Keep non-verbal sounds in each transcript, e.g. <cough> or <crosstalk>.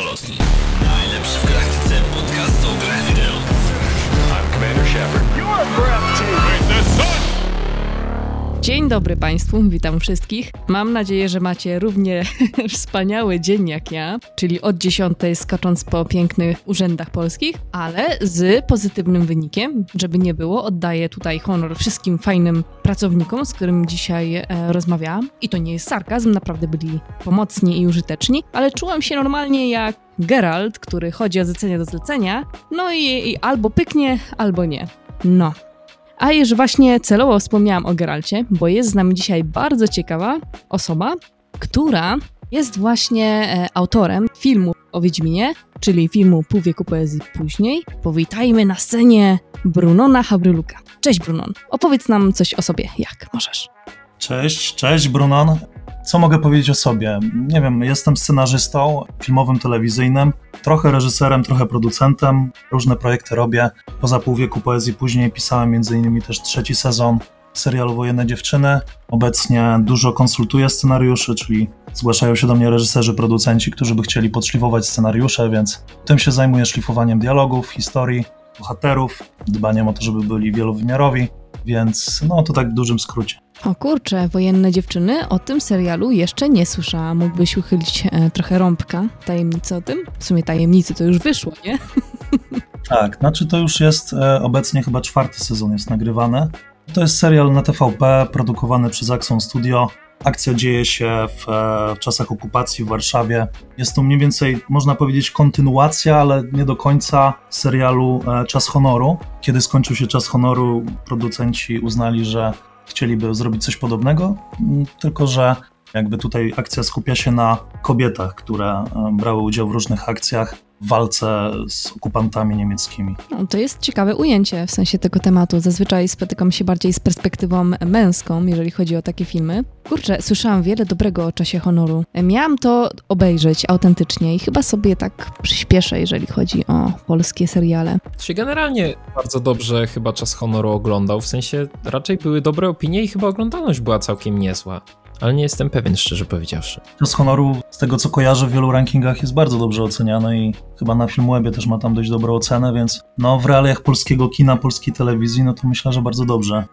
Chronoloski. Najlepszy w galaktyce podcast o grach wideo. I'm Commander Shepard. You are breathtaking. The sun Dzień dobry Państwu, witam wszystkich. Mam nadzieję, że macie równie <laughs> wspaniały dzień jak ja, czyli od 10 skacząc po pięknych urzędach polskich, ale z pozytywnym wynikiem, żeby nie było. Oddaję tutaj honor wszystkim fajnym pracownikom, z którymi dzisiaj e, rozmawiałam. I to nie jest sarkazm, naprawdę byli pomocni i użyteczni, ale czułam się normalnie jak Geralt, który chodzi od zlecenia do zlecenia, no i, i albo pyknie, albo nie. No, a już właśnie celowo wspomniałam o Geralcie, bo jest z nami dzisiaj bardzo ciekawa osoba, która jest właśnie e, autorem filmu o Wiedźminie, czyli filmu Pół wieku poezji później. Powitajmy na scenie Brunona Habryluka. Cześć Brunon, opowiedz nam coś o sobie, jak możesz. Cześć, cześć Brunon. Co mogę powiedzieć o sobie? Nie wiem, jestem scenarzystą filmowym, telewizyjnym, trochę reżyserem, trochę producentem, różne projekty robię. Poza pół wieku poezji później pisałem m.in. też trzeci sezon serialu Wojenne Dziewczyny. Obecnie dużo konsultuję scenariuszy, czyli zgłaszają się do mnie reżyserzy, producenci, którzy by chcieli podszlifować scenariusze, więc tym się zajmuję szlifowaniem dialogów, historii, bohaterów, dbaniem o to, żeby byli wielowymiarowi, więc no to tak w dużym skrócie. O kurczę, Wojenne Dziewczyny, o tym serialu jeszcze nie słyszałam. Mógłbyś uchylić e, trochę rąbka, tajemnicy o tym? W sumie tajemnicy to już wyszło, nie? <laughs> Tak, znaczy to już jest e, obecnie chyba czwarty sezon jest nagrywany. To jest serial na TVP produkowany przez Axon Studio. Akcja dzieje się w, e, w czasach okupacji w Warszawie. Jest to mniej więcej, można powiedzieć, kontynuacja, ale nie do końca serialu e, Czas Honoru. Kiedy skończył się Czas Honoru, producenci uznali, że chcieliby zrobić coś podobnego, m, tylko że jakby tutaj akcja skupia się na kobietach, które e, brały udział w różnych akcjach walce z okupantami niemieckimi. No, to jest ciekawe ujęcie w sensie tego tematu. Zazwyczaj spotykam się bardziej z perspektywą męską, jeżeli chodzi o takie filmy. Kurczę, słyszałam wiele dobrego o czasie honoru. Miałam to obejrzeć autentycznie i chyba sobie tak przyspieszę, jeżeli chodzi o polskie seriale. Się generalnie bardzo dobrze chyba czas honoru oglądał, w sensie raczej były dobre opinie i chyba oglądalność była całkiem niezła. Ale nie jestem pewien, szczerze powiedziawszy. Czas honoru, z tego co kojarzę, w wielu rankingach jest bardzo dobrze oceniany i chyba na Filmwebie też ma tam dość dobrą ocenę, więc no w realiach polskiego kina, polskiej telewizji, no to myślę, że bardzo dobrze.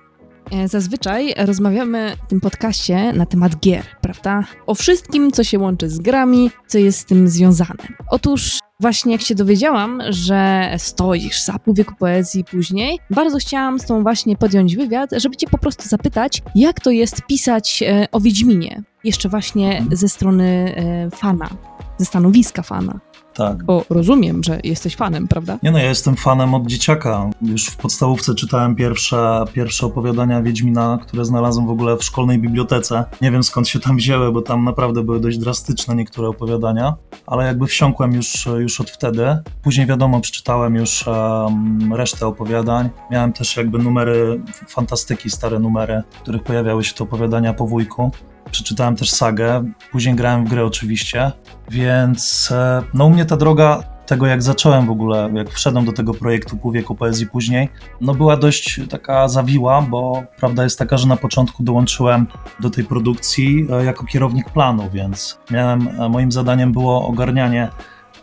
E, Zazwyczaj rozmawiamy w tym podcaście na temat gier, prawda? O wszystkim, co się łączy z grami, co jest z tym związane. Otóż właśnie jak się dowiedziałam, że stoisz za pół wieku poezji później, bardzo chciałam z tą właśnie podjąć wywiad, żeby cię po prostu zapytać, jak to jest pisać e, o Wiedźminie. Jeszcze właśnie ze strony e, fana, ze stanowiska fana. Tak. Bo rozumiem, że jesteś fanem, prawda? Nie no, ja jestem fanem od dzieciaka. Już w podstawówce czytałem pierwsze, pierwsze opowiadania Wiedźmina, które znalazłem w ogóle w szkolnej bibliotece. Nie wiem skąd się tam wzięły, bo tam naprawdę były dość drastyczne niektóre opowiadania, ale jakby wsiąkłem już, już od wtedy. Później wiadomo, przeczytałem już um, resztę opowiadań. Miałem też jakby numery fantastyki, stare numery, w których pojawiały się te opowiadania po wujku. Przeczytałem też sagę, później grałem w grę oczywiście, więc e, no u mnie ta droga tego jak zacząłem w ogóle, jak wszedłem do tego projektu Pół wieku poezji później, no była dość taka zawiła, bo prawda jest taka, że na początku dołączyłem do tej produkcji e, jako kierownik planu, więc miałem, e, moim zadaniem było ogarnianie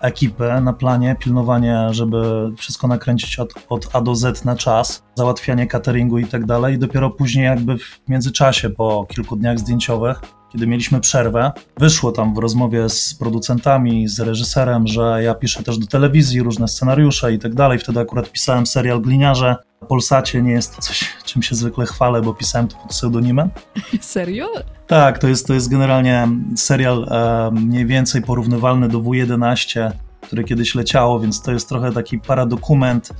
ekipy na planie, pilnowanie, żeby wszystko nakręcić od, od A do Z na czas, załatwianie cateringu i tak dalej. I dopiero później, jakby w międzyczasie, po kilku dniach zdjęciowych, kiedy mieliśmy przerwę, wyszło tam w rozmowie z producentami, z reżyserem, że ja piszę też do telewizji różne scenariusze i tak dalej. Wtedy akurat pisałem serial Gliniarze. Na Polsacie nie jest to coś, <laughs> czym się zwykle chwalę, bo pisałem to pod pseudonimem. <laughs> Serio? Tak, to jest, to jest generalnie serial e, mniej więcej porównywalny do W11, które kiedyś leciało, więc to jest trochę taki paradokument.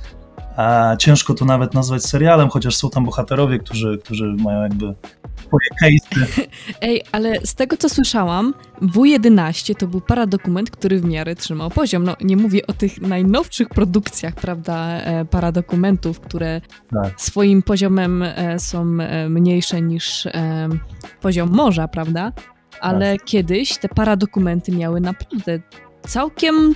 Ciężko to nawet nazwać serialem, chociaż są tam bohaterowie, którzy, którzy mają jakby swoje case'y. <laughs> Ej, ale z tego co słyszałam, W11 to był paradokument, który w miarę trzymał poziom. No nie mówię o tych najnowszych produkcjach, prawda, e, paradokumentów, które Tak. swoim poziomem e, są e, mniejsze niż poziom morza, prawda? Ale kiedyś te paradokumenty miały naprawdę całkiem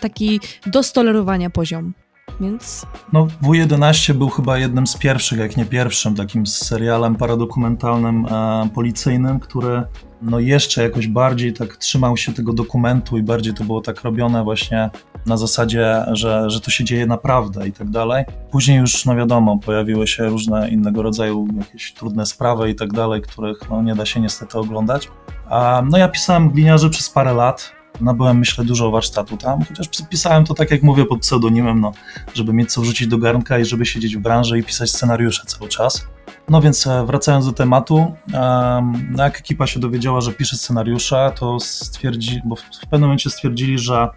taki do stolerowania poziom. Więc No, W11 był chyba jednym z pierwszych, jak nie pierwszym, takim serialem paradokumentalnym e, policyjnym, który no jeszcze jakoś bardziej tak trzymał się tego dokumentu i bardziej to było tak robione właśnie na zasadzie, że, że to się dzieje naprawdę i tak dalej. Później już, no wiadomo, pojawiły się różne innego rodzaju jakieś trudne sprawy i tak dalej, których no, nie da się niestety oglądać. A, no ja pisałem gliniarzy przez parę lat, nabyłem myślę dużo warsztatu tam, chociaż pisałem to tak jak mówię pod pseudonimem, no, żeby mieć co wrzucić do garnka i żeby siedzieć w branży i pisać scenariusze cały czas. No więc e, wracając do tematu, em, no jak ekipa się dowiedziała, że piszę scenariusze, to stwierdzi, bo w pewnym momencie stwierdzili, że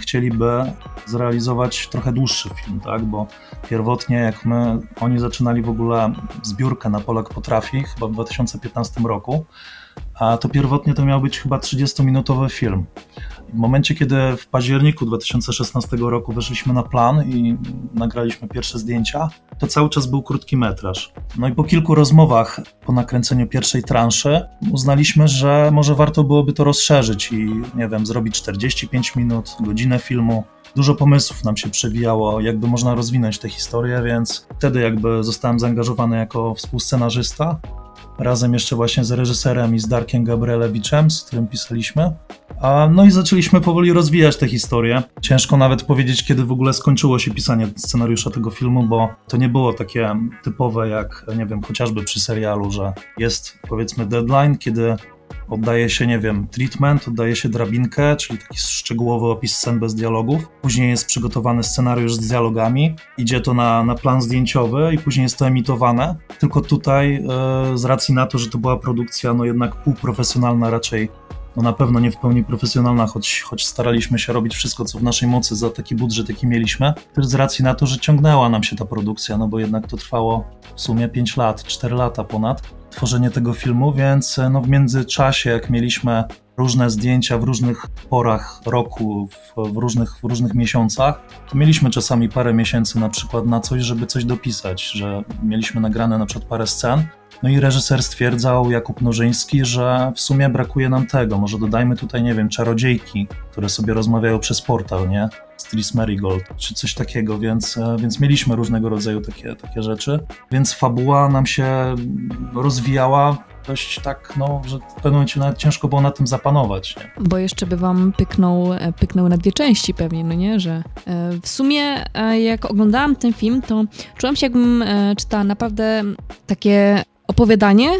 chcieliby zrealizować trochę dłuższy film, tak, bo pierwotnie jak my, oni zaczynali w ogóle zbiórkę na Polak Potrafi, chyba w 2015 roku, a to pierwotnie to miał być chyba 30-minutowy film. W momencie, kiedy w październiku 2016 roku weszliśmy na plan i nagraliśmy pierwsze zdjęcia, to cały czas był krótki metraż. No i po kilku rozmowach po nakręceniu pierwszej transzy uznaliśmy, że może warto byłoby to rozszerzyć i nie wiem, zrobić 45 minut, godzinę filmu. Dużo pomysłów nam się przewijało, jakby można rozwinąć tę historię, więc wtedy jakby zostałem zaangażowany jako współscenarzysta razem jeszcze właśnie z reżyserem i z Darkiem Gabrielewiczem, z którym pisaliśmy. A, no i zaczęliśmy powoli rozwijać tę historię. Ciężko nawet powiedzieć, kiedy w ogóle skończyło się pisanie scenariusza tego filmu, bo to nie było takie typowe jak, nie wiem, chociażby przy serialu, że jest powiedzmy deadline, kiedy oddaje się, nie wiem, treatment, oddaje się drabinkę, czyli taki szczegółowy opis scen bez dialogów. Później jest przygotowany scenariusz z dialogami, idzie to na, na plan zdjęciowy i później jest to emitowane. Tylko tutaj, e, z racji na to, że to była produkcja, no jednak półprofesjonalna raczej, no na pewno nie w pełni profesjonalna, choć, choć staraliśmy się robić wszystko, co w naszej mocy za taki budżet, jaki mieliśmy, też z racji na to, że ciągnęła nam się ta produkcja, no bo jednak to trwało w sumie 5 lat, 4 lata ponad tworzenie tego filmu, więc no w międzyczasie, jak mieliśmy różne zdjęcia w różnych porach roku, w, w, różnych, w różnych miesiącach, to mieliśmy czasami parę miesięcy na przykład na coś, żeby coś dopisać, że mieliśmy nagrane na przykład parę scen, no i reżyser stwierdzał, Jakub Nożyński, że w sumie brakuje nam tego, może dodajmy tutaj, nie wiem, czarodziejki, które sobie rozmawiają przez portal, nie? Stris Marigold, czy coś takiego, więc, e, więc mieliśmy różnego rodzaju takie, takie rzeczy, więc fabuła nam się rozwijała dość tak, no, że w pewnym momencie nawet ciężko było na tym zapanować. Nie? Bo jeszcze by wam pyknął, e, pyknął na dwie części pewnie, no nie, że e, w sumie e, jak oglądałam ten film, to czułam się jakbym czytała naprawdę takie opowiadanie,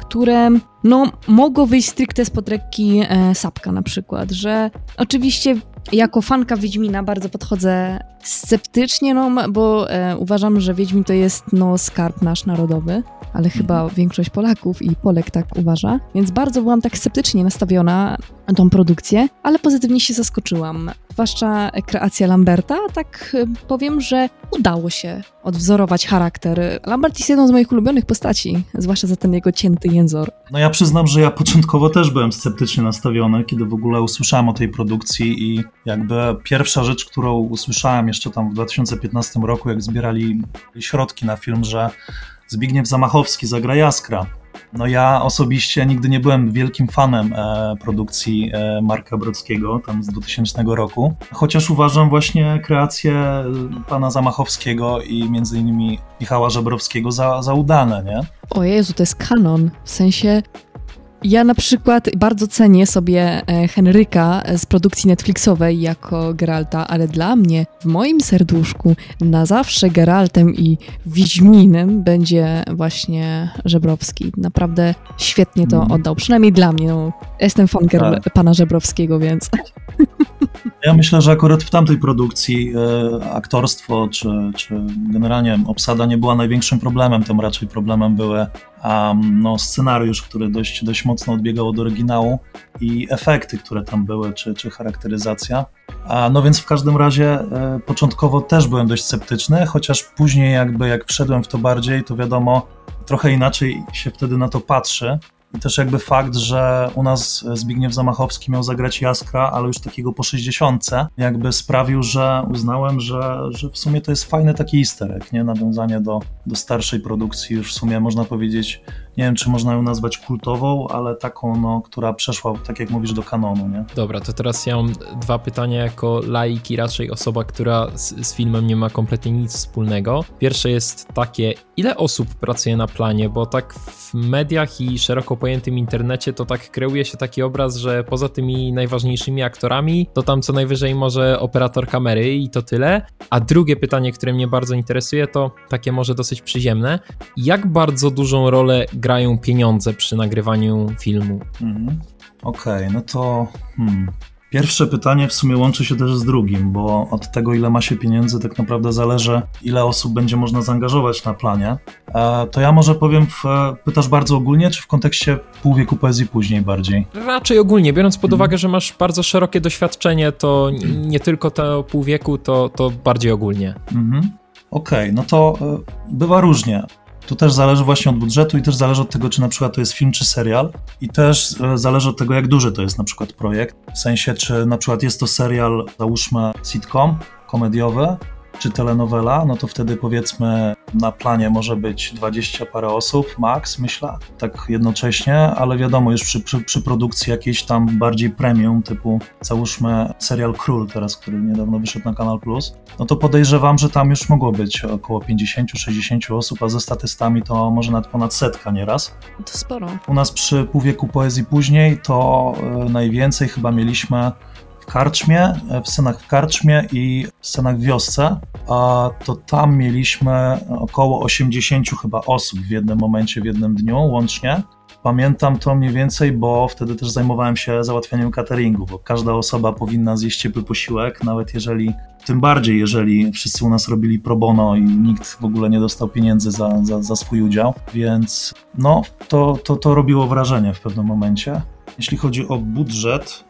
które no, mogło wyjść stricte spod ręki e, Sapka na przykład, że oczywiście jako fanka Wiedźmina bardzo podchodzę sceptycznie, no, bo e, uważam, że Wiedźmin to jest no, skarb nasz narodowy, ale chyba większość Polaków i Polek tak uważa, więc bardzo byłam tak sceptycznie nastawiona na tą produkcję, ale pozytywnie się zaskoczyłam. Zwłaszcza kreacja Lamberta, tak e, powiem, że udało się odwzorować charakter. Lambert jest jedną z moich ulubionych postaci, zwłaszcza za ten jego cięty jęzor. No ja przyznam, że ja początkowo też byłem sceptycznie nastawiony, kiedy w ogóle usłyszałem o tej produkcji i jakby pierwsza rzecz, którą usłyszałem jeszcze tam w 2015 roku, jak zbierali środki na film, że Zbigniew Zamachowski zagra Jaskra. No ja osobiście nigdy nie byłem wielkim fanem e, produkcji e, Marka Brodzkiego, tam z 2000 roku, chociaż uważam właśnie kreację e, pana Zamachowskiego i między innymi Michała Żebrowskiego za, za udane, nie? O Jezu, to jest kanon, w sensie... Ja na przykład bardzo cenię sobie e, Henryka z produkcji Netflixowej jako Geralta, ale dla mnie w moim serduszku na zawsze Geraltem i Wiedźminem będzie właśnie Żebrowski. Naprawdę świetnie to Mhm. oddał, przynajmniej dla mnie. No, jestem fan Ger- pana Żebrowskiego, więc <laughs> Ja myślę, że akurat w tamtej produkcji e, aktorstwo czy, czy generalnie obsada nie była największym problemem, tym raczej problemem były um, no, scenariusz, który dość, dość mocno odbiegał od oryginału i efekty, które tam były, czy, czy charakteryzacja. A, no więc w każdym razie e, początkowo też byłem dość sceptyczny, chociaż później jakby jak wszedłem w to bardziej, to wiadomo, trochę inaczej się wtedy na to patrzy. I też jakby fakt, że u nas Zbigniew Zamachowski miał zagrać Jaskra, ale już takiego po 60, jakby sprawił, że uznałem, że, że w sumie to jest fajny taki easter egg, nie? Nawiązanie do, do starszej produkcji, już w sumie można powiedzieć nie wiem, czy można ją nazwać kultową, ale taką, no, która przeszła, tak jak mówisz, do kanonu, nie? Dobra, to teraz ja mam dwa pytania jako laik i raczej osoba, która z, z filmem nie ma kompletnie nic wspólnego. Pierwsze jest takie, ile osób pracuje na planie, bo tak w mediach i szeroko pojętym internecie to tak kreuje się taki obraz, że poza tymi najważniejszymi aktorami, to tam co najwyżej może operator kamery i to tyle. A drugie pytanie, które mnie bardzo interesuje, to takie może dosyć przyziemne. Jak bardzo dużą rolę grają pieniądze przy nagrywaniu filmu? Mhm. Okej, no to hmm. pierwsze pytanie w sumie łączy się też z drugim, bo od tego, ile ma się pieniędzy, tak naprawdę zależy, ile osób będzie można zaangażować na planie. E, to ja może powiem, w, pytasz bardzo ogólnie, czy w kontekście pół wieku poezji później bardziej? Raczej ogólnie, biorąc pod Mhm. uwagę, że masz bardzo szerokie doświadczenie, to nie tylko to pół wieku, to, to bardziej ogólnie. Mhm. Okej, no to e, bywa różnie. To też zależy właśnie od budżetu i też zależy od tego, czy na przykład to jest film czy serial. I też e, zależy od tego, jak duży to jest na przykład projekt. W sensie, czy na przykład jest to serial, załóżmy sitcom komediowy, czy telenowela, no to wtedy powiedzmy na planie może być 20 parę osób, max, myślę, tak jednocześnie, ale wiadomo, już przy, przy, przy produkcji jakiejś tam bardziej premium, typu załóżmy serial Król teraz, który niedawno wyszedł na Kanal Plus, no to podejrzewam, że tam już mogło być około 50-60 osób, a ze statystami to może nawet ponad setka nieraz. To sporo. U nas przy półwieku poezji później to e, najwięcej chyba mieliśmy w karczmie, e, w scenach w karczmie i w scenach w wiosce, a to tam mieliśmy około 80 chyba osób w jednym momencie, w jednym dniu łącznie. Pamiętam to mniej więcej, bo wtedy też zajmowałem się załatwianiem cateringu, bo każda osoba powinna zjeść ciepły posiłek, nawet jeżeli, tym bardziej jeżeli wszyscy u nas robili pro bono i nikt w ogóle nie dostał pieniędzy za, za, za swój udział, więc no, to, to, to robiło wrażenie w pewnym momencie. Jeśli chodzi o budżet,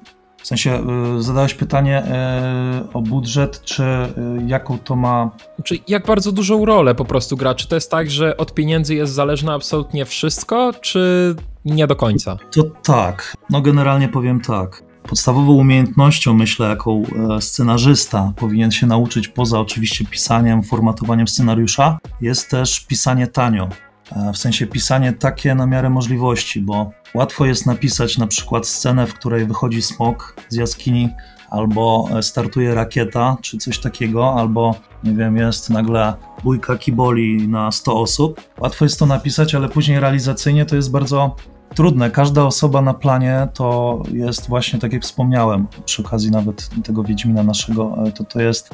w sensie y, zadałeś pytanie y, o budżet, czy y, jaką to ma Czy jak bardzo dużą rolę po prostu gra? Czy to jest tak, że od pieniędzy jest zależne absolutnie wszystko, czy nie do końca? To tak. No generalnie powiem tak. Podstawową umiejętnością, myślę, jaką e, scenarzysta powinien się nauczyć, poza oczywiście pisaniem, formatowaniem scenariusza, jest też pisanie tanio. E, W sensie pisanie takie na miarę możliwości, bo łatwo jest napisać na przykład scenę, w której wychodzi smok z jaskini, albo e, startuje rakieta, czy coś takiego, albo nie wiem, jest nagle bójka kiboli na 100 osób. Łatwo jest to napisać, ale później realizacyjnie to jest bardzo trudne. Każda osoba na planie to jest właśnie, tak jak wspomniałem, przy okazji nawet tego Wiedźmina naszego, e, to, to jest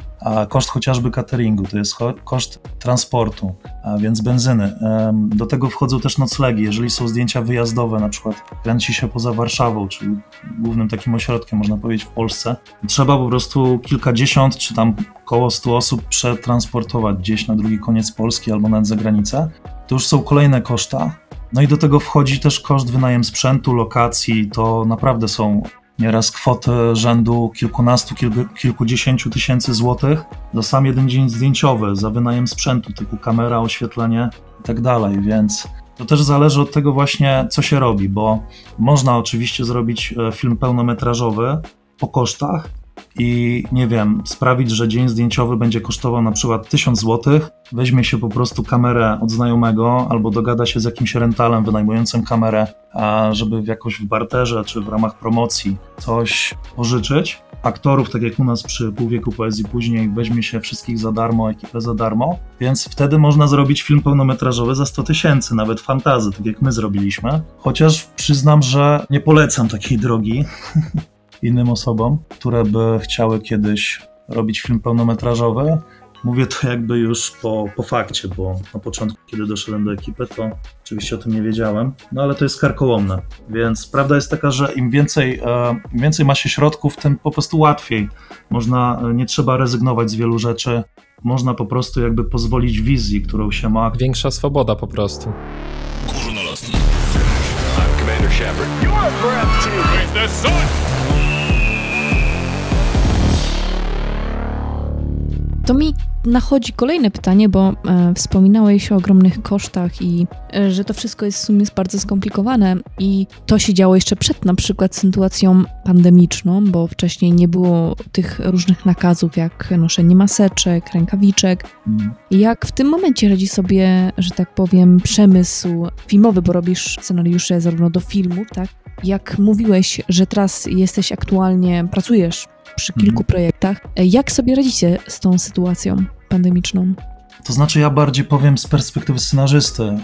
koszt chociażby cateringu, to jest koszt transportu, a więc benzyny. Do tego wchodzą też noclegi. Jeżeli są zdjęcia wyjazdowe, na przykład kręci się poza Warszawą, czyli głównym takim ośrodkiem, można powiedzieć, w Polsce, trzeba po prostu kilkadziesiąt, czy tam koło stu osób przetransportować gdzieś na drugi koniec Polski albo nawet za granicę. To już są kolejne koszta, no i do tego wchodzi też koszt wynajem sprzętu, lokacji. To naprawdę są nieraz kwoty rzędu kilkunastu, kilku, kilkudziesięciu tysięcy złotych za sam jeden dzień zdjęciowy, za wynajem sprzętu typu kamera, oświetlenie i tak więc to też zależy od tego właśnie, co się robi, bo można oczywiście zrobić e, film pełnometrażowy po kosztach, i nie wiem, sprawić, że dzień zdjęciowy będzie kosztował na przykład 1000 zł, weźmie się po prostu kamerę od znajomego albo dogada się z jakimś rentalem wynajmującym kamerę, żeby jakoś w barterze czy w ramach promocji coś pożyczyć. Aktorów, tak jak u nas przy półwieku poezji później, weźmie się wszystkich za darmo, ekipę za darmo, więc wtedy można zrobić film pełnometrażowy za 100 tysięcy, nawet fantazy, tak jak my zrobiliśmy. Chociaż przyznam, że nie polecam takiej drogi <laughs> innym osobom, które by chciały kiedyś robić film pełnometrażowy. Mówię to jakby już po, po fakcie, bo na początku, kiedy doszedłem do ekipy, to oczywiście o tym nie wiedziałem, no ale to jest karkołomne. Więc prawda jest taka, że im więcej, e, im więcej ma się środków, tym po prostu łatwiej. Można, e, nie trzeba rezygnować z wielu rzeczy, można po prostu jakby pozwolić wizji, którą się ma. Większa swoboda po prostu. Górnolotny. I'm Commander Shepard. You are breathtaking. The sun! To mi nachodzi kolejne pytanie, bo e, wspominałeś o ogromnych kosztach i e, że to wszystko jest w sumie bardzo skomplikowane i to się działo jeszcze przed na przykład sytuacją pandemiczną, bo wcześniej nie było tych różnych nakazów jak noszenie maseczek, rękawiczek. Mm. Jak w tym momencie radzi sobie, że tak powiem, przemysł filmowy, bo robisz scenariusze zarówno do filmu, tak? Jak mówiłeś, że teraz jesteś aktualnie, pracujesz przy kilku Mhm. projektach, jak sobie radzicie z tą sytuacją pandemiczną? To znaczy, ja bardziej powiem z perspektywy scenarzysty.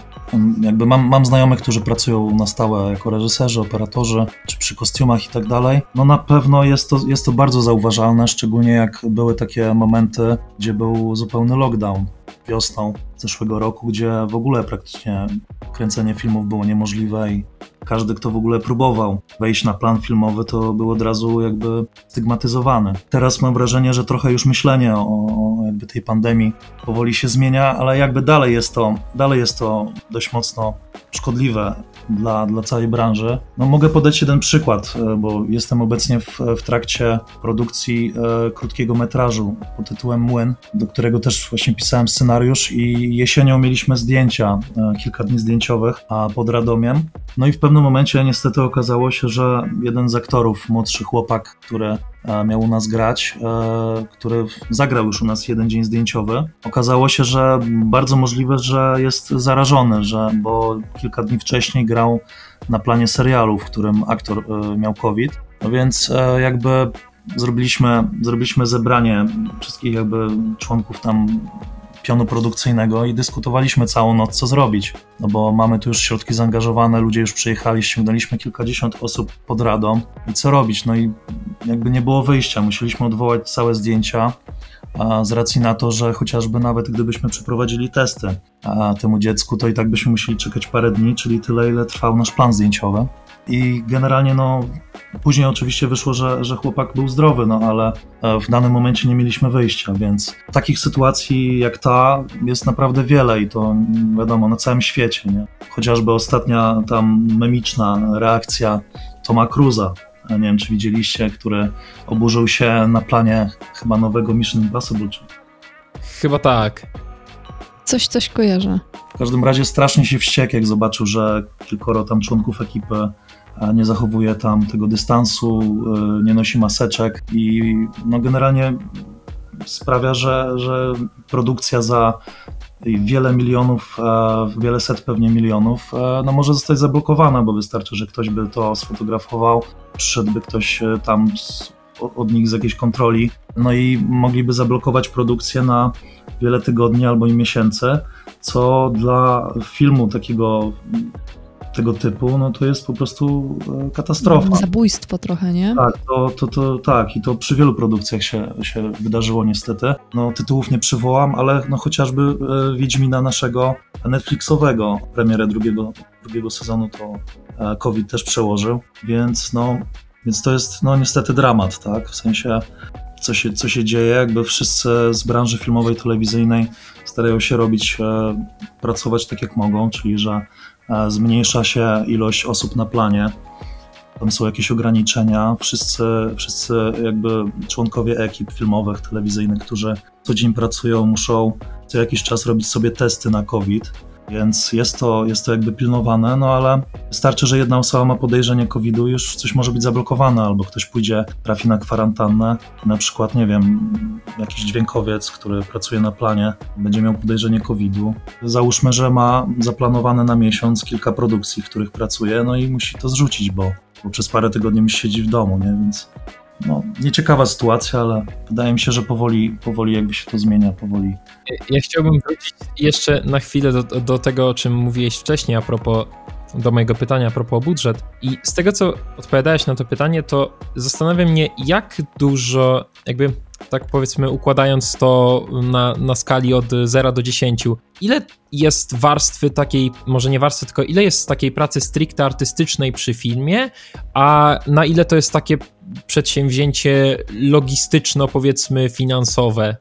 Jakby mam, mam znajomych, którzy pracują na stałe jako reżyserzy, operatorzy, czy przy kostiumach i tak dalej. No na pewno jest to, jest to bardzo zauważalne, szczególnie jak były takie momenty, gdzie był zupełny lockdown wiosną zeszłego roku, gdzie w ogóle praktycznie kręcenie filmów było niemożliwe i każdy, kto w ogóle próbował wejść na plan filmowy, to był od razu jakby stygmatyzowany. Teraz mam wrażenie, że trochę już myślenie o, jakby tej pandemii powoli się zmienia, ale jakby dalej jest to, dalej jest to dość mocno szkodliwe dla, dla całej branży. No mogę podać jeden przykład, e, bo jestem obecnie w, w trakcie produkcji e, krótkiego metrażu pod tytułem Młyn, do którego też właśnie pisałem scenariusz i jesienią mieliśmy zdjęcia, e, kilka dni zdjęciowych a pod Radomiem. No i w pewnym momencie niestety okazało się, że jeden z aktorów, młodszy chłopak, który miał u nas grać, e, który zagrał już u nas jeden dzień zdjęciowy. Okazało się, że bardzo możliwe, że jest zarażony, że, bo kilka dni wcześniej grał na planie serialu, w którym aktor e, miał COVID. No więc e, jakby zrobiliśmy, zrobiliśmy zebranie wszystkich jakby członków tam pionu produkcyjnego i dyskutowaliśmy całą noc, co zrobić. No bo mamy tu już środki zaangażowane, ludzie już przyjechali, ściągnęliśmy kilkadziesiąt osób pod radą i co robić? No i jakby nie było wyjścia, musieliśmy odwołać całe zdjęcia, z racji na to, że chociażby nawet gdybyśmy przeprowadzili testy temu dziecku, to i tak byśmy musieli czekać parę dni, czyli tyle, ile trwał nasz plan zdjęciowy. I generalnie, no, później oczywiście wyszło, że, że chłopak był zdrowy, no ale e, w danym momencie nie mieliśmy wyjścia, więc takich sytuacji jak ta jest naprawdę wiele i to mm, wiadomo na całym świecie, nie? Chociażby ostatnia tam memiczna reakcja Toma Cruza, nie wiem czy widzieliście, który oburzył się na planie chyba nowego Mission Impossible, czy Chyba tak. Coś, coś kojarzę. W każdym razie strasznie się wściekł, jak zobaczył, że kilkoro tam członków ekipy e, nie zachowuje tam tego dystansu, e, nie nosi maseczek i no generalnie sprawia, że, że produkcja za wiele milionów, wiele set pewnie milionów, e, no może zostać zablokowana, bo wystarczy, że ktoś by to sfotografował, przyszedłby ktoś e, tam z, od nich z jakiejś kontroli, no i mogliby zablokować produkcję na wiele tygodni albo i miesięcy, co dla filmu takiego tego typu, no to jest po prostu e, katastrofa. Zabójstwo trochę, nie? Tak, to, to, to, tak, i to przy wielu produkcjach się, się wydarzyło niestety. No, tytułów nie przywołam, ale no, chociażby e, Wiedźmina naszego Netflixowego, premierę drugiego, drugiego sezonu to e, COVID też przełożył, więc no, więc to jest no niestety dramat, tak, w sensie co się, co się dzieje, jakby wszyscy z branży filmowej, telewizyjnej starają się robić, e, pracować tak jak mogą, czyli że e, zmniejsza się ilość osób na planie, tam są jakieś ograniczenia. Wszyscy, wszyscy jakby członkowie ekip filmowych, telewizyjnych, którzy co dzień pracują, muszą co jakiś czas robić sobie testy na COVID. Więc jest to, jest to jakby pilnowane, no ale wystarczy, że jedna osoba ma podejrzenie COVID-u, już coś może być zablokowane, albo ktoś pójdzie, trafi na kwarantannę. Na przykład, nie wiem, jakiś dźwiękowiec, który pracuje na planie, będzie miał podejrzenie COVID-u. Załóżmy, że ma zaplanowane na miesiąc kilka produkcji, w których pracuje, no i musi to zrzucić, bo, bo przez parę tygodni musi siedzieć w domu, nie? Więc no, nieciekawa sytuacja, ale wydaje mi się, że powoli, powoli jakby się to zmienia, powoli. Ja chciałbym wrócić jeszcze na chwilę do, do tego, o czym mówiłeś wcześniej, a propos do mojego pytania a propos budżet. I z tego, co odpowiadałeś na to pytanie, to zastanawia mnie, jak dużo, jakby tak powiedzmy, układając to na, na skali od 0 do 10, ile jest warstwy takiej, może nie warstwy, tylko ile jest takiej pracy stricte artystycznej przy filmie, a na ile to jest takie przedsięwzięcie logistyczno, powiedzmy, finansowe?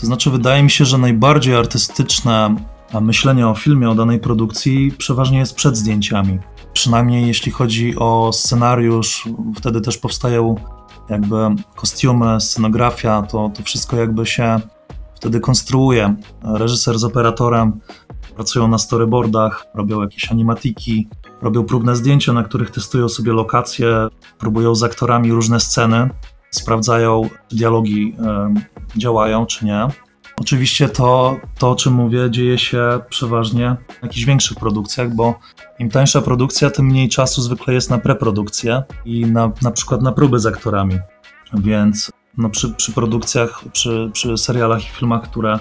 To znaczy, wydaje mi się, że najbardziej artystyczne myślenie o filmie, o danej produkcji przeważnie jest przed zdjęciami. Przynajmniej jeśli chodzi o scenariusz, wtedy też powstają jakby kostiumy, scenografia, to, to wszystko jakby się wtedy konstruuje. Reżyser z operatorem pracują na storyboardach, robią jakieś animatiki, robią próbne zdjęcia, na których testują sobie lokacje, próbują z aktorami różne sceny, sprawdzają, czy dialogi działają, czy nie. Oczywiście to, to, o czym mówię, dzieje się przeważnie w jakichś większych produkcjach, bo im tańsza produkcja, tym mniej czasu zwykle jest na preprodukcję i na, na przykład na próby z aktorami. Więc no przy, przy produkcjach, przy, przy serialach i filmach, które,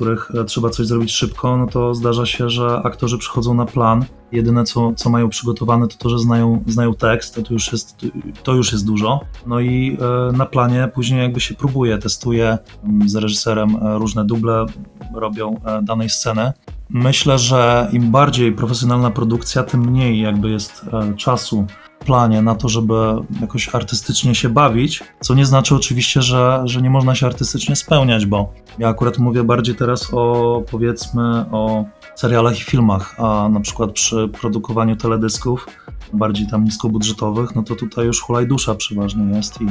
których e, trzeba coś zrobić szybko, no to zdarza się, że aktorzy przychodzą na plan. Jedyne, co, co mają przygotowane, to to, że znają, znają tekst, to już, jest, to już jest dużo. No i e, na planie później jakby się próbuje, testuje mm, z reżyserem e, różne duble, robią danej sceny. Myślę, że im bardziej profesjonalna produkcja, tym mniej jakby jest e, czasu w planie na to, żeby jakoś artystycznie się bawić, co nie znaczy oczywiście, że, że nie można się artystycznie spełniać, bo ja akurat mówię bardziej teraz o powiedzmy o serialach i filmach, a na przykład przy produkowaniu teledysków bardziej tam niskobudżetowych, no to tutaj już hulaj dusza przeważnie jest i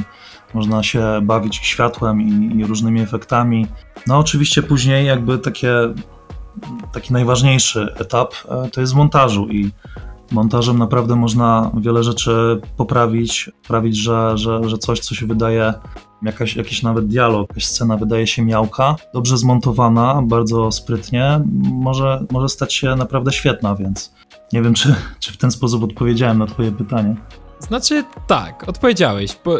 można się bawić światłem i, i różnymi efektami. No oczywiście później jakby takie taki najważniejszy etap e, to jest w montażu i montażem naprawdę można wiele rzeczy poprawić, sprawić, że, że, że coś, co się wydaje, jakaś, jakiś nawet dialog, jakaś scena wydaje się miałka, dobrze zmontowana, bardzo sprytnie, może, może stać się naprawdę świetna, więc nie wiem, czy, czy w ten sposób odpowiedziałem na twoje pytanie. Znaczy, tak, odpowiedziałeś. Po,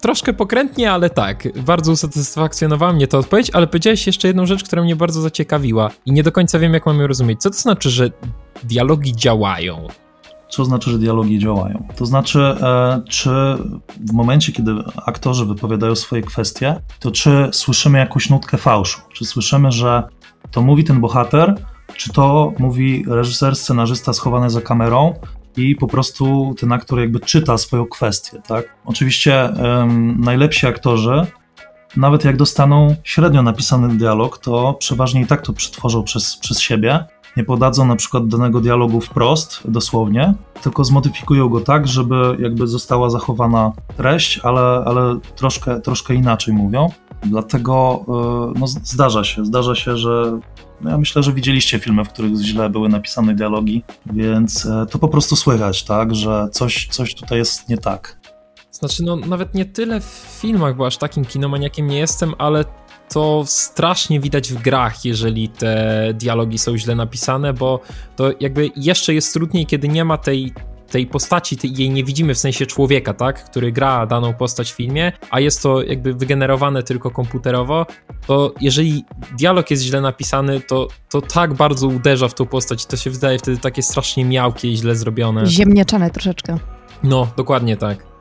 troszkę pokrętnie, ale tak. Bardzo usatysfakcjonowała mnie ta odpowiedź, ale powiedziałeś jeszcze jedną rzecz, która mnie bardzo zaciekawiła i nie do końca wiem, jak mam ją rozumieć. Co to znaczy, że dialogi działają? Co znaczy, że dialogi działają? To znaczy, e, czy w momencie, kiedy aktorzy wypowiadają swoje kwestie, to czy słyszymy jakąś nutkę fałszu? Czy słyszymy, że to mówi ten bohater, czy to mówi reżyser, scenarzysta schowany za kamerą, i po prostu ten aktor jakby czyta swoją kwestię, tak? Oczywiście najlepsi aktorzy, nawet jak dostaną średnio napisany dialog, to przeważnie i tak to przetworzą przez, przez siebie. Nie podadzą na przykład danego dialogu wprost, dosłownie, tylko zmodyfikują go tak, żeby jakby została zachowana treść, ale, ale troszkę, troszkę inaczej mówią. Dlatego no, zdarza się, zdarza się, że no ja myślę, że widzieliście filmy, w których źle były napisane dialogi, więc e, to po prostu słychać, tak, że coś, coś tutaj jest nie tak. Znaczy, no nawet nie tyle w filmach, bo aż takim kinomaniakiem nie jestem, ale to strasznie widać w grach, jeżeli te dialogi są źle napisane, bo to jakby jeszcze jest trudniej, kiedy nie ma tej tej postaci, tej, jej nie widzimy w sensie człowieka, tak, który gra daną postać w filmie, a jest to jakby wygenerowane tylko komputerowo, to jeżeli dialog jest źle napisany, to, to tak bardzo uderza w tą postać, to się wydaje wtedy takie strasznie miałkie i źle zrobione. Ziemniaczane troszeczkę. No, dokładnie tak.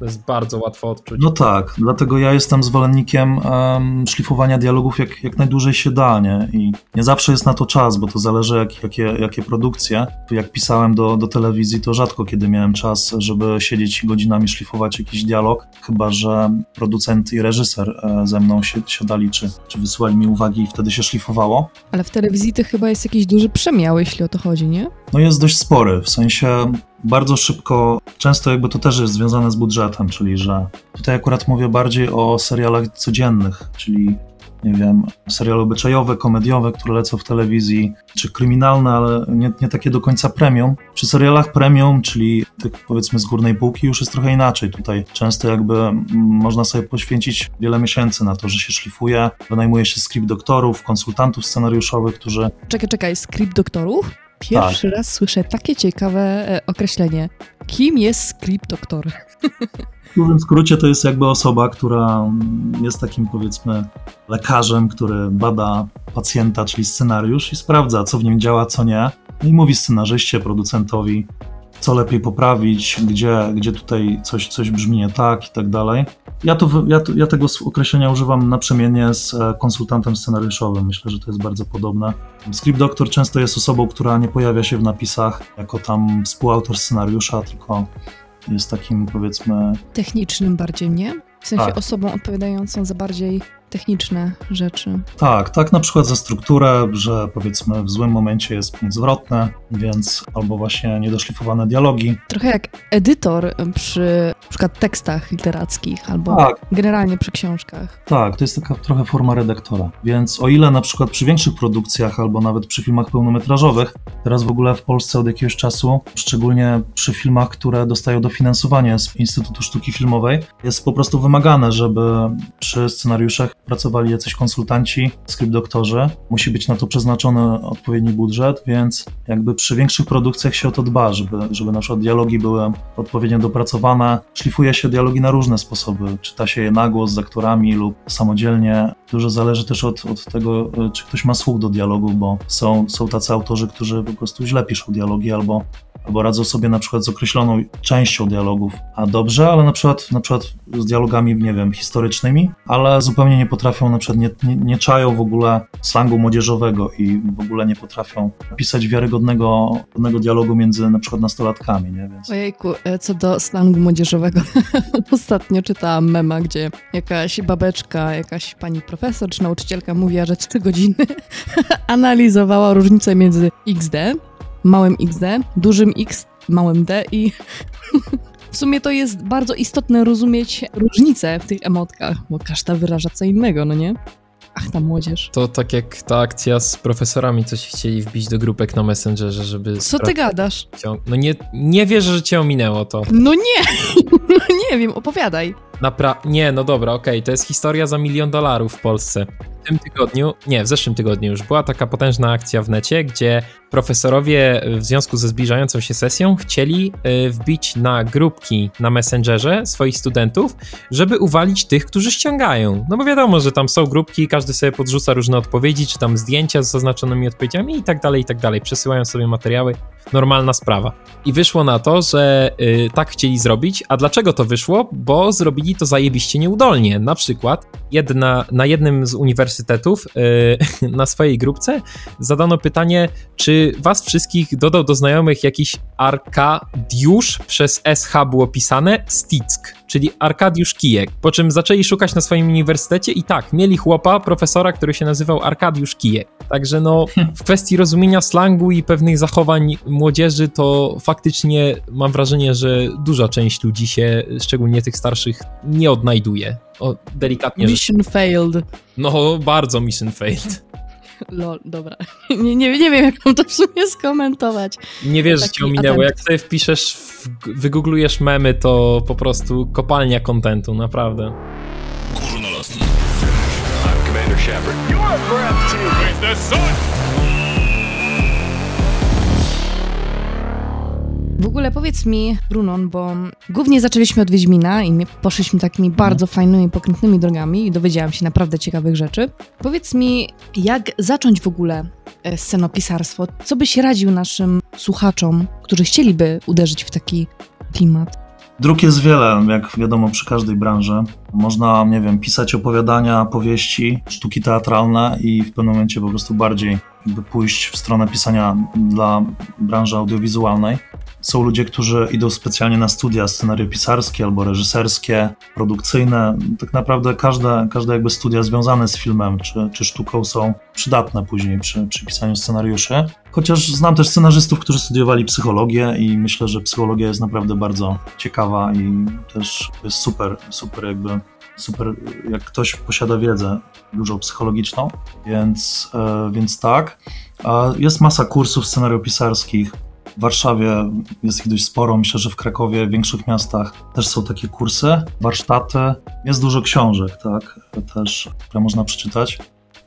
To jest bardzo łatwo odczuć. No tak, dlatego ja jestem zwolennikiem um, szlifowania dialogów jak, jak najdłużej się da, nie? I nie zawsze jest na to czas, bo to zależy jak, jakie, jakie produkcje. Jak pisałem do, do telewizji, to rzadko kiedy miałem czas, żeby siedzieć godzinami szlifować jakiś dialog, chyba że producent i reżyser e, ze mną si siadali, czy, czy wysyłali mi uwagi i wtedy się szlifowało. Ale w telewizji to chyba jest jakiś duży przemiał, jeśli o to chodzi, nie? No jest dość spory, w sensie bardzo szybko, często jakby to też jest związane z budżetem, czyli że tutaj akurat mówię bardziej o serialach codziennych, czyli nie wiem, seriale obyczajowe, komediowe, które lecą w telewizji, czy kryminalne, ale nie, nie takie do końca premium. Przy serialach premium, czyli tych powiedzmy z górnej półki, już jest trochę inaczej. Tutaj często jakby można sobie poświęcić wiele miesięcy na to, że się szlifuje, wynajmuje się skrypt doktorów, konsultantów scenariuszowych, którzy... Czekaj, czekaj, skrypt doktorów? Pierwszy tak. raz słyszę takie ciekawe e, określenie. Kim jest script doktor? <laughs> W dużym skrócie to jest jakby osoba, która jest takim powiedzmy lekarzem, który bada pacjenta, czyli scenariusz i sprawdza, co w nim działa, co nie. No I mówi scenarzyście, producentowi, co lepiej poprawić, gdzie, gdzie tutaj coś, coś brzmi nie tak i tak dalej. Ja, to, ja, to, ja tego określenia używam naprzemiennie z e, konsultantem scenariuszowym. Myślę, że to jest bardzo podobne. Script Doctor często jest osobą, która nie pojawia się w napisach jako tam współautor scenariusza, tylko jest takim powiedzmy. Technicznym bardziej, nie? W sensie tak. osobą odpowiadającą za bardziej techniczne rzeczy. Tak, tak na przykład za strukturę, że powiedzmy w złym momencie jest punkt zwrotny, więc albo właśnie niedoszlifowane dialogi. Trochę jak edytor przy na przykład tekstach literackich albo Tak. generalnie przy książkach. Tak, to jest taka trochę forma redaktora. Więc o ile na przykład przy większych produkcjach albo nawet przy filmach pełnometrażowych, teraz w ogóle w Polsce od jakiegoś czasu, szczególnie przy filmach, które dostają dofinansowanie z Instytutu Sztuki Filmowej, jest po prostu wymagane, żeby przy scenariuszach pracowali jacyś konsultanci, skrypt doktorzy. Musi być na to przeznaczony odpowiedni budżet, więc jakby przy większych produkcjach się o to dba, żeby, żeby na przykład dialogi były odpowiednio dopracowane. Szlifuje się dialogi na różne sposoby. Czyta się je na głos z aktorami lub samodzielnie. Dużo zależy też od, od tego, e, czy ktoś ma słuch do dialogu, bo są, są tacy autorzy, którzy po prostu źle piszą dialogi albo albo radzą sobie na przykład z określoną częścią dialogów, a dobrze, ale na przykład, na przykład z dialogami, nie wiem, historycznymi, ale zupełnie nie potrafią, na przykład nie, nie, nie czają w ogóle slangu młodzieżowego i w ogóle nie potrafią pisać wiarygodnego godnego dialogu między na przykład nastolatkami, nie? Więc... Ojejku, e, co do slangu młodzieżowego. <laughs> Ostatnio czytałam mema, gdzie jakaś babeczka, jakaś pani profesor czy nauczycielka mówiła, że trzy godziny <laughs> analizowała różnicę między XD, małym XD, dużym X, małym D i <laughs> w sumie to jest bardzo istotne rozumieć różnice w tych emotkach, bo każda wyraża co innego, no nie? Ach, ta młodzież. To tak jak ta akcja z profesorami, co się chcieli wbić do grupek na Messengerze, żeby... Co ty gadasz? No nie, nie wierzę, że cię ominęło to. No nie! <laughs> No nie wiem, opowiadaj. Napra... Nie, no dobra, okej, to jest historia za milion dolarów w Polsce. W tym tygodniu, nie, w zeszłym tygodniu już była taka potężna akcja w necie, gdzie profesorowie w związku ze zbliżającą się sesją chcieli y, wbić na grupki na Messengerze swoich studentów, żeby uwalić tych, którzy ściągają. No bo wiadomo, że tam są grupki, każdy sobie podrzuca różne odpowiedzi, czy tam zdjęcia z zaznaczonymi odpowiedziami i tak dalej, i tak dalej. Przesyłają sobie materiały, normalna sprawa. I wyszło na to, że y, tak chcieli zrobić, a dlaczego to wyszło? Bo zrobili to zajebiście nieudolnie. Na przykład jedna, na jednym z uniwersytetów y, <laughs> na swojej grupce zadano pytanie, czy was wszystkich dodał do znajomych jakiś Arkadiusz przez SH było pisane Stick, czyli Arkadiusz Kijek. Po czym zaczęli szukać na swoim uniwersytecie i tak, mieli chłopa, profesora, który się nazywał Arkadiusz Kijek. Także no, <laughs> w kwestii rozumienia slangu i pewnych zachowań młodzieży, to faktycznie mam wrażenie, że duża część ludzi się, szczególnie tych starszych, nie odnajduje. O, delikatnie rzecz. Mission failed. No, bardzo mission failed. Lol, dobra. <laughs> Nie, nie, nie wiem, jak mam to w sumie skomentować. Nie wiesz, że cię ominęło. Jak sobie wpiszesz, w, wygooglujesz memy, to po prostu kopalnia kontentu, naprawdę. Górnolotny. I'm Commander Shepard. You are breathtaking. The sun? W ogóle powiedz mi, Brunon, bo głównie zaczęliśmy od Wiedźmina i my poszliśmy takimi bardzo fajnymi, pokrętnymi drogami i dowiedziałam się naprawdę ciekawych rzeczy. Powiedz mi, jak zacząć w ogóle e, scenopisarstwo? Co byś radził naszym słuchaczom, którzy chcieliby uderzyć w taki klimat? Dróg jest wiele, jak wiadomo, przy każdej branży. Można, nie wiem, pisać opowiadania, powieści, sztuki teatralne i w pewnym momencie po prostu bardziej jakby pójść w stronę pisania dla branży audiowizualnej. Są ludzie, którzy idą specjalnie na studia scenariopisarskie albo reżyserskie, produkcyjne. Tak naprawdę każde, każde jakby studia związane z filmem czy, czy sztuką są przydatne później przy, przy pisaniu scenariuszy. Chociaż znam też scenarzystów, którzy studiowali psychologię i myślę, że psychologia jest naprawdę bardzo ciekawa i też jest super, super jakby super, jak ktoś posiada wiedzę dużo psychologiczną, więc, e, więc tak. Jest masa kursów scenariopisarskich. W Warszawie jest ich dość sporo, myślę, że w Krakowie, w większych miastach też są takie kursy, warsztaty. Jest dużo książek, tak, też, które można przeczytać.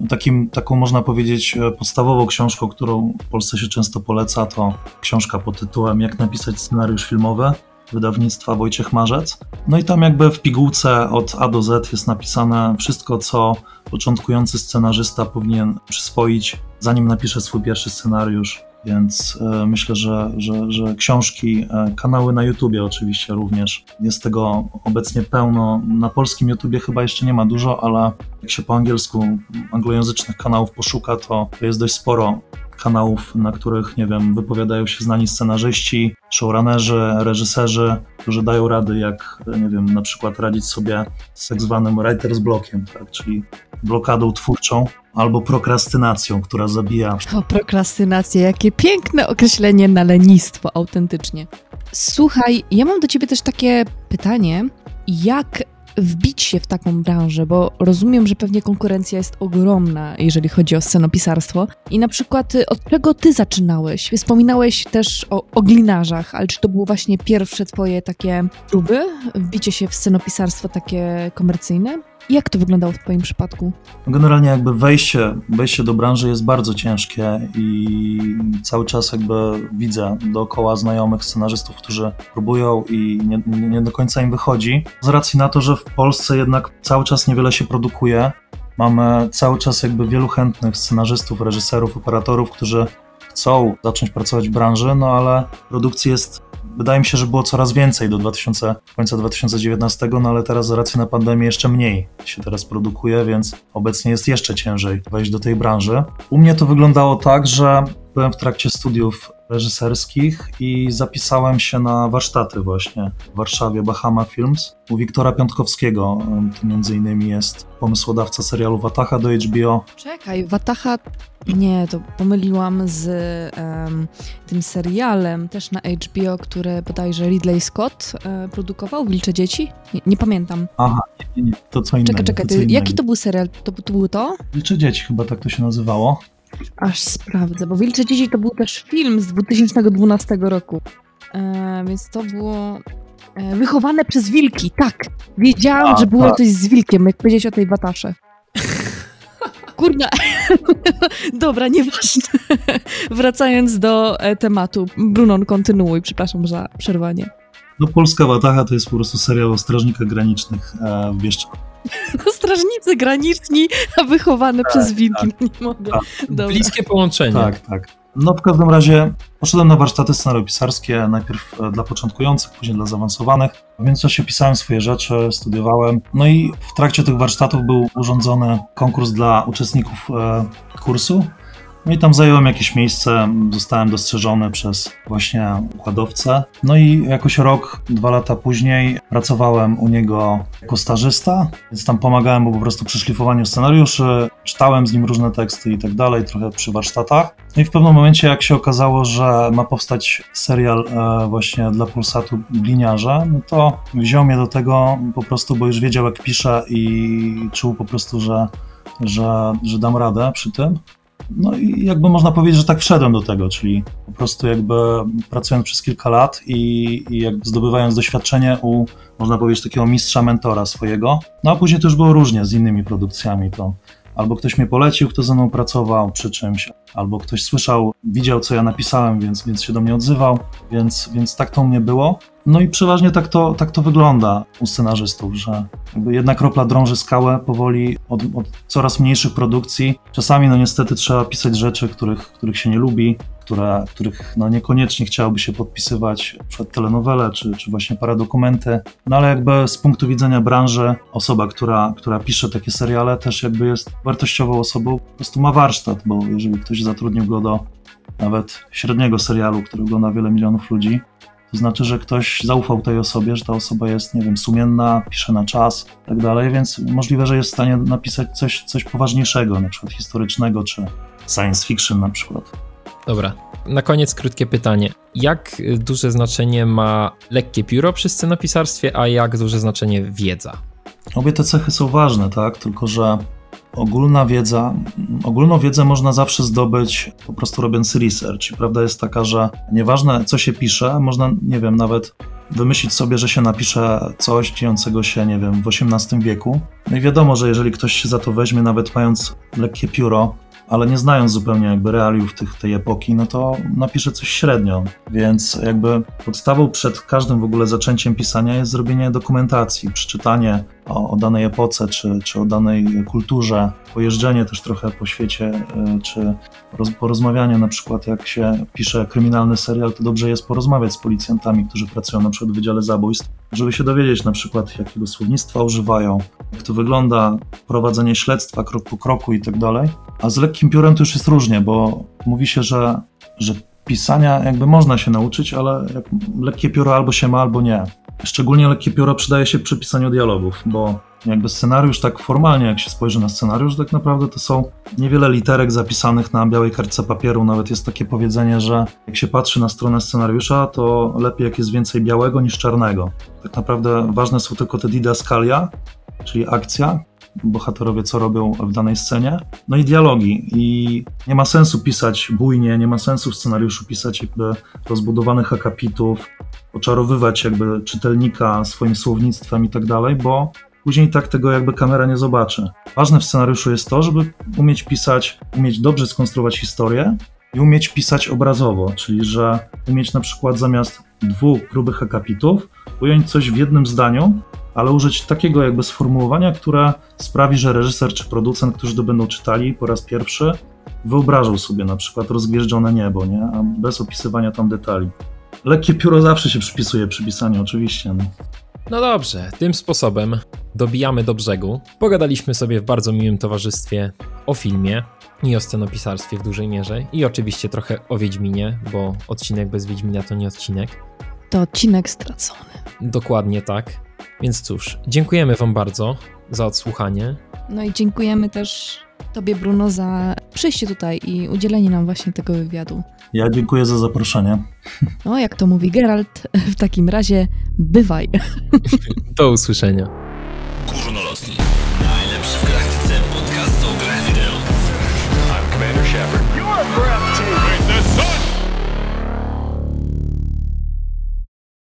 Takim, taką można powiedzieć e, podstawową książką, którą w Polsce się często poleca, to książka pod tytułem Jak napisać scenariusz filmowy wydawnictwa Wojciech Marzec. No i tam jakby w pigułce od A do Z jest napisane wszystko, co początkujący scenarzysta powinien przyswoić, zanim napisze swój pierwszy scenariusz. Więc e, myślę, że, że, że książki, e, kanały na YouTubie oczywiście również. Jest tego obecnie pełno. Na polskim YouTubie chyba jeszcze nie ma dużo, ale jak się po angielsku anglojęzycznych kanałów poszuka, to jest dość sporo kanałów, na których, nie wiem, wypowiadają się znani scenarzyści, showrunnerzy, reżyserzy, którzy dają rady, jak, nie wiem, na przykład radzić sobie z tak zwanym writer's blockiem, tak, czyli blokadą twórczą albo prokrastynacją, która zabija. O, prokrastynacja, jakie piękne określenie na lenistwo, autentycznie. Słuchaj, ja mam do ciebie też takie pytanie, jak wbić się w taką branżę, bo rozumiem, że pewnie konkurencja jest ogromna, jeżeli chodzi o scenopisarstwo. I na przykład y, od czego ty zaczynałeś? Wspominałeś też o, o glinarzach, ale czy to było właśnie pierwsze twoje takie próby, wbicie się w scenopisarstwo takie komercyjne? Jak to wyglądało w twoim przypadku? Generalnie jakby wejście, wejście do branży jest bardzo ciężkie i cały czas jakby widzę dookoła znajomych scenarzystów, którzy próbują i nie, nie, nie do końca im wychodzi. Z racji na to, że w Polsce jednak cały czas niewiele się produkuje, mamy cały czas jakby wielu chętnych scenarzystów, reżyserów, operatorów, którzy chcą zacząć pracować w branży, no ale produkcji jest wydaje mi się, że było coraz więcej do 2000, końca 2019, no ale teraz z racji na pandemię jeszcze mniej się teraz produkuje, więc obecnie jest jeszcze ciężej wejść do tej branży. U mnie to wyglądało tak, że byłem w trakcie studiów reżyserskich i zapisałem się na warsztaty właśnie w Warszawie Bahama Films u Wiktora Piątkowskiego. To między innymi jest pomysłodawca serialu Wataha do HBO. Czekaj, Wataha. Nie, to pomyliłam z em, tym serialem też na HBO, który bodajże Ridley Scott e, produkował, Wilcze Dzieci? Nie, nie pamiętam. Aha, nie, nie, to co innego. Czekaj, czekaj, to jaki to był serial? To, to było to? Wilcze Dzieci chyba tak to się nazywało. Aż sprawdzę, bo Wilcze Dzieci to był też film z 2012 roku. E, więc to było e, wychowane przez wilki, tak. Wiedziałam, A, że było tak. coś z wilkiem, jak powiedzieć o tej Watasze. <laughs> Kurna. <laughs> Dobra, nieważne. <laughs> Wracając do e, tematu. Brunon, kontynuuj, przepraszam za przerwanie. No Polska Wataha to jest po prostu serial o strażnikach granicznych e, w Bieszczadach. No, strażnicy graniczni, a wychowane przez wilki. Nie mogę. tak. Bliskie połączenie. Tak, tak. No w każdym razie poszedłem na warsztaty scenariopisarskie, najpierw e, dla początkujących, później dla zaawansowanych. W międzyczasie pisałem swoje rzeczy, studiowałem. No i w trakcie tych warsztatów był urządzony konkurs dla uczestników e, kursu. No i tam zająłem jakieś miejsce, zostałem dostrzeżony przez właśnie układowcę. No i jakoś rok, dwa lata później pracowałem u niego jako stażysta, więc tam pomagałem mu po prostu przy szlifowaniu scenariuszy, czytałem z nim różne teksty i tak dalej, trochę przy warsztatach. No i w pewnym momencie, jak się okazało, że ma powstać serial e, właśnie dla Pulsatu Gliniarze, no to wziął mnie do tego po prostu, bo już wiedział jak piszę i czuł po prostu, że, że, że dam radę przy tym. No i jakby można powiedzieć, że tak wszedłem do tego, czyli po prostu jakby pracując przez kilka lat i, i jakby zdobywając doświadczenie u, można powiedzieć, takiego mistrza mentora swojego. No a później już było różnie z innymi produkcjami, to albo ktoś mnie polecił, kto ze mną pracował przy czymś, albo ktoś słyszał, widział co ja napisałem, więc, więc się do mnie odzywał, więc, więc tak to u mnie było. No i przeważnie tak to, tak to wygląda u scenarzystów, że jedna kropla drąży skałę powoli od, od coraz mniejszych produkcji. Czasami no niestety trzeba pisać rzeczy, których, których się nie lubi, które, których no niekoniecznie chciałoby się podpisywać, przed telenowele czy, czy właśnie paradokumenty. No ale jakby z punktu widzenia branży osoba, która, która pisze takie seriale też jakby jest wartościową osobą, po prostu ma warsztat, bo jeżeli ktoś zatrudnił go do nawet średniego serialu, który ogląda wiele milionów ludzi, to znaczy, że ktoś zaufał tej osobie, że ta osoba jest, nie wiem, sumienna, pisze na czas i tak dalej, więc możliwe, że jest w stanie napisać coś, coś poważniejszego, na przykład historycznego, czy science fiction na przykład. Dobra. Na koniec krótkie pytanie. Jak duże znaczenie ma lekkie pióro przy scenopisarstwie, a jak duże znaczenie wiedza? Obie te cechy są ważne, tak? Tylko, że ogólna wiedza, ogólną wiedzę można zawsze zdobyć po prostu robiąc research. I prawda jest taka, że nieważne co się pisze, można, nie wiem, nawet wymyślić sobie, że się napisze coś dziejącego się, nie wiem, w XVIII wieku. No i wiadomo, że jeżeli ktoś się za to weźmie, nawet mając lekkie pióro, ale nie znając zupełnie jakby realiów tych, tej epoki, no to napisze coś średnio. Więc jakby podstawą przed każdym w ogóle zaczęciem pisania jest zrobienie dokumentacji, przeczytanie o, o danej epoce, czy, czy o danej kulturze, pojeżdżenie też trochę po świecie, y, czy roz, porozmawianie na przykład, jak się pisze kryminalny serial, to dobrze jest porozmawiać z policjantami, którzy pracują na przykład w Wydziale Zabójstw, żeby się dowiedzieć na przykład, jakiego słownictwa używają, jak to wygląda, prowadzenie śledztwa krok po kroku i tak dalej. A z lekkim piórem to już jest różnie, bo mówi się, że, że pisania jakby można się nauczyć, ale lekkie pióro albo się ma, albo nie. Szczególnie lekkie pióro przydaje się przy pisaniu dialogów, bo jakby scenariusz tak formalnie, jak się spojrzy na scenariusz, tak naprawdę to są niewiele literek zapisanych na białej kartce papieru. Nawet jest takie powiedzenie, że jak się patrzy na stronę scenariusza, to lepiej jak jest więcej białego niż czarnego. Tak naprawdę ważne są tylko te didaskalia, czyli akcja, bohaterowie co robią w danej scenie, no i dialogi. I nie ma sensu pisać bujnie, nie ma sensu w scenariuszu pisać jakby rozbudowanych akapitów, oczarowywać jakby czytelnika swoim słownictwem i tak dalej, bo później tak tego jakby kamera nie zobaczy. Ważne w scenariuszu jest to, żeby umieć pisać, umieć dobrze skonstruować historię i umieć pisać obrazowo, czyli że umieć na przykład zamiast dwóch grubych akapitów ująć coś w jednym zdaniu, ale użyć takiego jakby sformułowania, które sprawi, że reżyser czy producent, którzy to będą czytali po raz pierwszy, wyobrażał sobie na przykład rozgwieżdżone niebo, nie? a bez opisywania tam detali. Lekkie pióro zawsze się przypisuje przy pisaniu, oczywiście. No. No dobrze, tym sposobem dobijamy do brzegu. Pogadaliśmy sobie w bardzo miłym towarzystwie o filmie i o scenopisarstwie w dużej mierze i oczywiście trochę o Wiedźminie, bo odcinek bez Wiedźmina to nie odcinek. To odcinek stracony. Dokładnie tak. Więc cóż, dziękujemy Wam bardzo za odsłuchanie. No i dziękujemy też Tobie, Bruno, za przyjście tutaj i udzielenie nam właśnie tego wywiadu. Ja dziękuję za zaproszenie. No, jak to mówi Geralt, w takim razie bywaj. Do usłyszenia. Górnolotni.